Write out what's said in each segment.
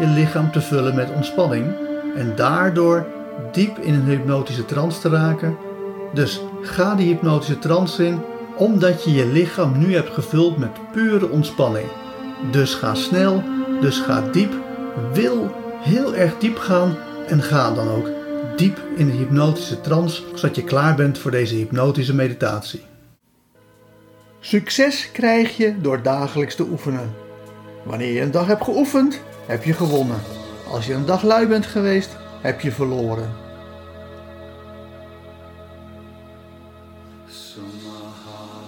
je lichaam te vullen met ontspanning. En daardoor diep in een hypnotische trance te raken. Dus ga die hypnotische trance in, omdat je je lichaam nu hebt gevuld met pure ontspanning. Dus ga snel, dus ga diep. Wil heel erg diep gaan en ga dan ook diep in de hypnotische trance, zodat je klaar bent voor deze hypnotische meditatie. Succes krijg je door dagelijks te oefenen. Wanneer je een dag hebt geoefend, heb je gewonnen. Als je een dag lui bent geweest, heb je verloren.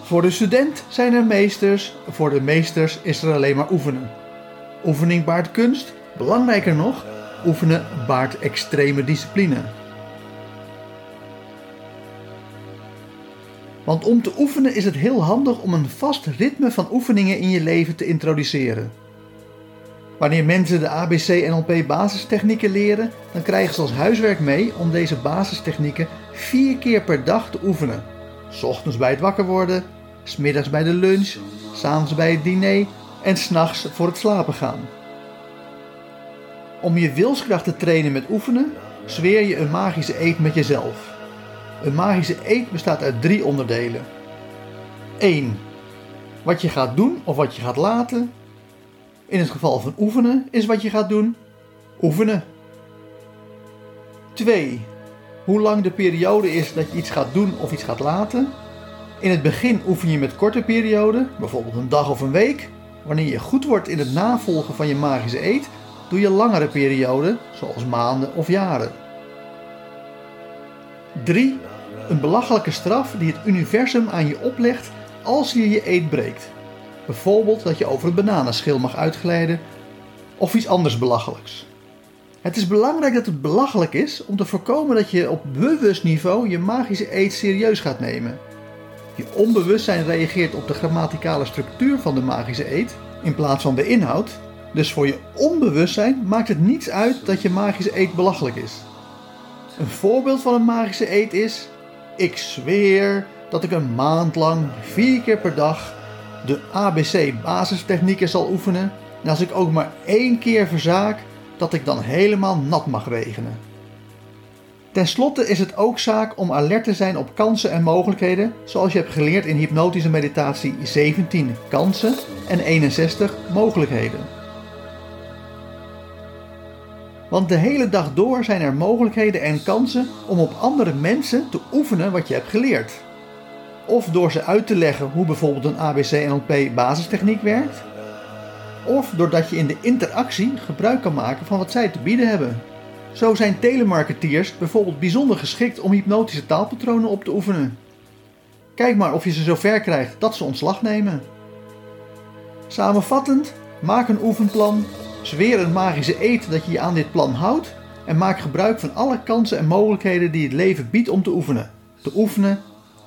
Voor de student zijn er meesters, voor de meesters is er alleen maar oefenen. Oefening baart kunst, belangrijker nog, oefenen baart extreme discipline. Want om te oefenen is het heel handig om een vast ritme van oefeningen in je leven te introduceren. Wanneer mensen de ABC NLP basistechnieken leren, dan krijgen ze als huiswerk mee om deze basistechnieken vier keer per dag te oefenen. S ochtends bij het wakker worden, smiddags bij de lunch, s'avonds bij het diner en s'nachts voor het slapen gaan. Om je wilskracht te trainen met oefenen, zweer je een magische eet met jezelf. Een magische eet bestaat uit drie onderdelen. 1. Wat je gaat doen of wat je gaat laten. In het geval van oefenen is wat je gaat doen oefenen. 2. Hoe lang de periode is dat je iets gaat doen of iets gaat laten. In het begin oefen je met korte perioden, bijvoorbeeld een dag of een week. Wanneer je goed wordt in het navolgen van je magische eet, doe je langere perioden, zoals maanden of jaren. 3. Een belachelijke straf die het universum aan je oplegt als je je eet breekt. Bijvoorbeeld dat je over het bananenschil mag uitglijden of iets anders belachelijks. Het is belangrijk dat het belachelijk is om te voorkomen dat je op bewust niveau je magische eet serieus gaat nemen. Je onbewustzijn reageert op de grammaticale structuur van de magische eet in plaats van de inhoud. Dus voor je onbewustzijn maakt het niets uit dat je magische eet belachelijk is. Een voorbeeld van een magische eet is: ik zweer dat ik een maand lang vier keer per dag de ABC basistechnieken zal oefenen. En als ik ook maar één keer verzaak, dat ik dan helemaal nat mag regenen. Ten slotte is het ook zaak om alert te zijn op kansen en mogelijkheden, zoals je hebt geleerd in hypnotische meditatie 17 kansen en 61 mogelijkheden. Want de hele dag door zijn er mogelijkheden en kansen om op andere mensen te oefenen wat je hebt geleerd. Of door ze uit te leggen hoe bijvoorbeeld een ABC-NLP basistechniek werkt. Of doordat je in de interactie gebruik kan maken van wat zij te bieden hebben. Zo zijn telemarketeers bijvoorbeeld bijzonder geschikt om hypnotische taalpatronen op te oefenen. Kijk maar of je ze zover krijgt dat ze ontslag nemen. Samenvattend, maak een oefenplan, zweer een magische eed dat je je aan dit plan houdt en maak gebruik van alle kansen en mogelijkheden die het leven biedt om te oefenen. Te oefenen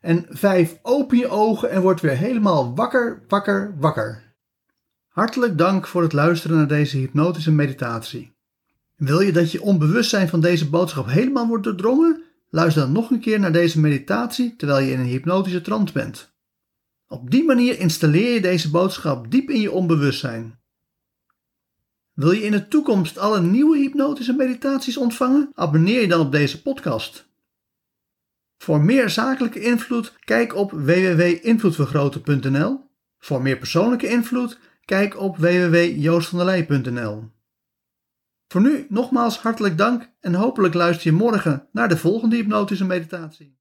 En 5. Open je ogen en word weer helemaal wakker, wakker, wakker. Hartelijk dank voor het luisteren naar deze hypnotische meditatie. Wil je dat je onbewustzijn van deze boodschap helemaal wordt doordrongen? Luister dan nog een keer naar deze meditatie terwijl je in een hypnotische trance bent. Op die manier installeer je deze boodschap diep in je onbewustzijn. Wil je in de toekomst alle nieuwe hypnotische meditaties ontvangen? Abonneer je dan op deze podcast. Voor meer zakelijke invloed, kijk op www.invloedvergroten.nl. Voor meer persoonlijke invloed, kijk op www.joostvandelij.nl. Voor nu nogmaals hartelijk dank en hopelijk luister je morgen naar de volgende hypnotische meditatie.